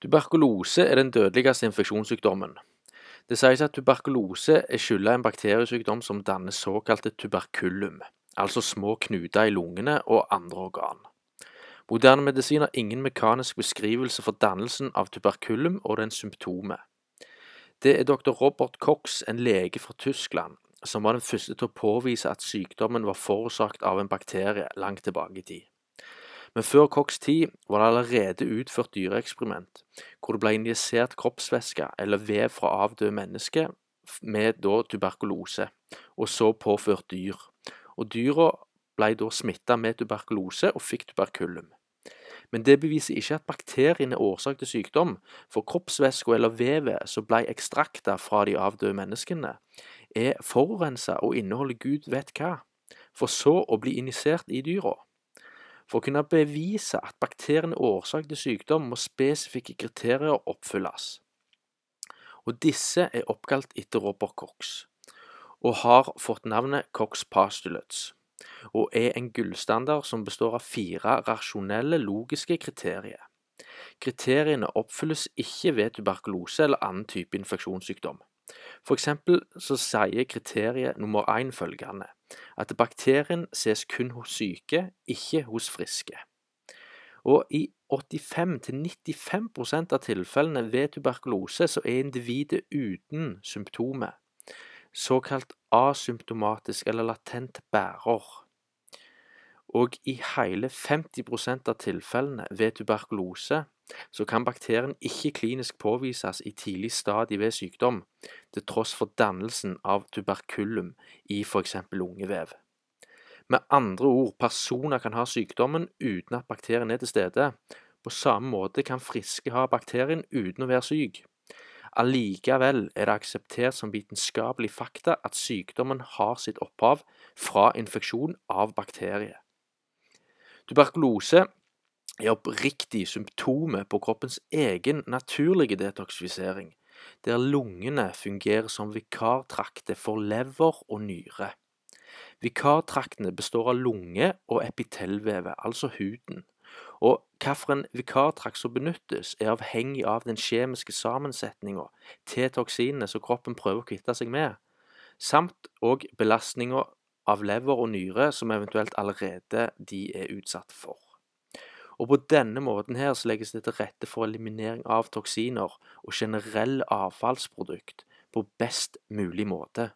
Tuberkulose er den dødeligste infeksjonssykdommen. Det sies at tuberkulose er skylda en bakteriesykdom som danner såkalte tuberkulum, altså små knuter i lungene og andre organ. Moderne medisin har ingen mekanisk beskrivelse for dannelsen av tuberkulum og dens symptomer. Det er dr. Robert Cox, en lege fra Tyskland, som var den første til å påvise at sykdommen var forårsaket av en bakterie langt tilbake i tid. Men før Cox' tid var det allerede utført dyreeksperiment, hvor det ble injisert kroppsvæske eller vev fra avdøde mennesker med da tuberkulose, og så påført dyr. Og dyra ble da smitta med tuberkulose og fikk tuberkulum. Men det beviser ikke at bakterien er årsak til sykdom, for kroppsvæska eller vevet som ble ekstrakta fra de avdøde menneskene, er forurensa og inneholder gud vet hva, for så å bli injisert i dyra. For å kunne bevise at bakterien er årsak til sykdom, må spesifikke kriterier oppfylles. Og disse er oppkalt etter Robert Cox, og har fått navnet Cox postulates, og er en gullstandard som består av fire rasjonelle, logiske kriterier. Kriteriene oppfylles ikke ved tuberkulose eller annen type infeksjonssykdom. For eksempel så sier kriteriet nummer én følgende at bakterien ses kun hos syke, ikke hos friske. Og i 85-95% av tilfellene ved tuberkulose så er individet uten symptomer, såkalt asymptomatisk eller latent bærer. Og i hele 50% av tilfellene ved tuberkulose så kan bakterien ikke klinisk påvises i tidlig stadie ved sykdom, til tross for dannelsen av tuberkulum i f.eks. lungevev. Med andre ord, personer kan ha sykdommen uten at bakterien er til stede. På samme måte kan friske ha bakterien uten å være syk. Allikevel er det akseptert som vitenskapelig fakta at sykdommen har sitt opphav fra infeksjon av bakterier. Tuberkulose er oppriktig symptomet på kroppens egen naturlige detoksifisering, der lungene fungerer som vikartrakter for lever og nyre. Vikartraktene består av lunge og epitellvevet, altså huden, og hvilken vikartrakt som benyttes, er avhengig av den kjemiske sammensetninga til toksinene som kroppen prøver å kvitte seg med, samt òg belastninga av lever og nyre som eventuelt allerede de er utsatt for. Og på denne måten her så legges det til rette for eliminering av toksiner og generell avfallsprodukt på best mulig måte.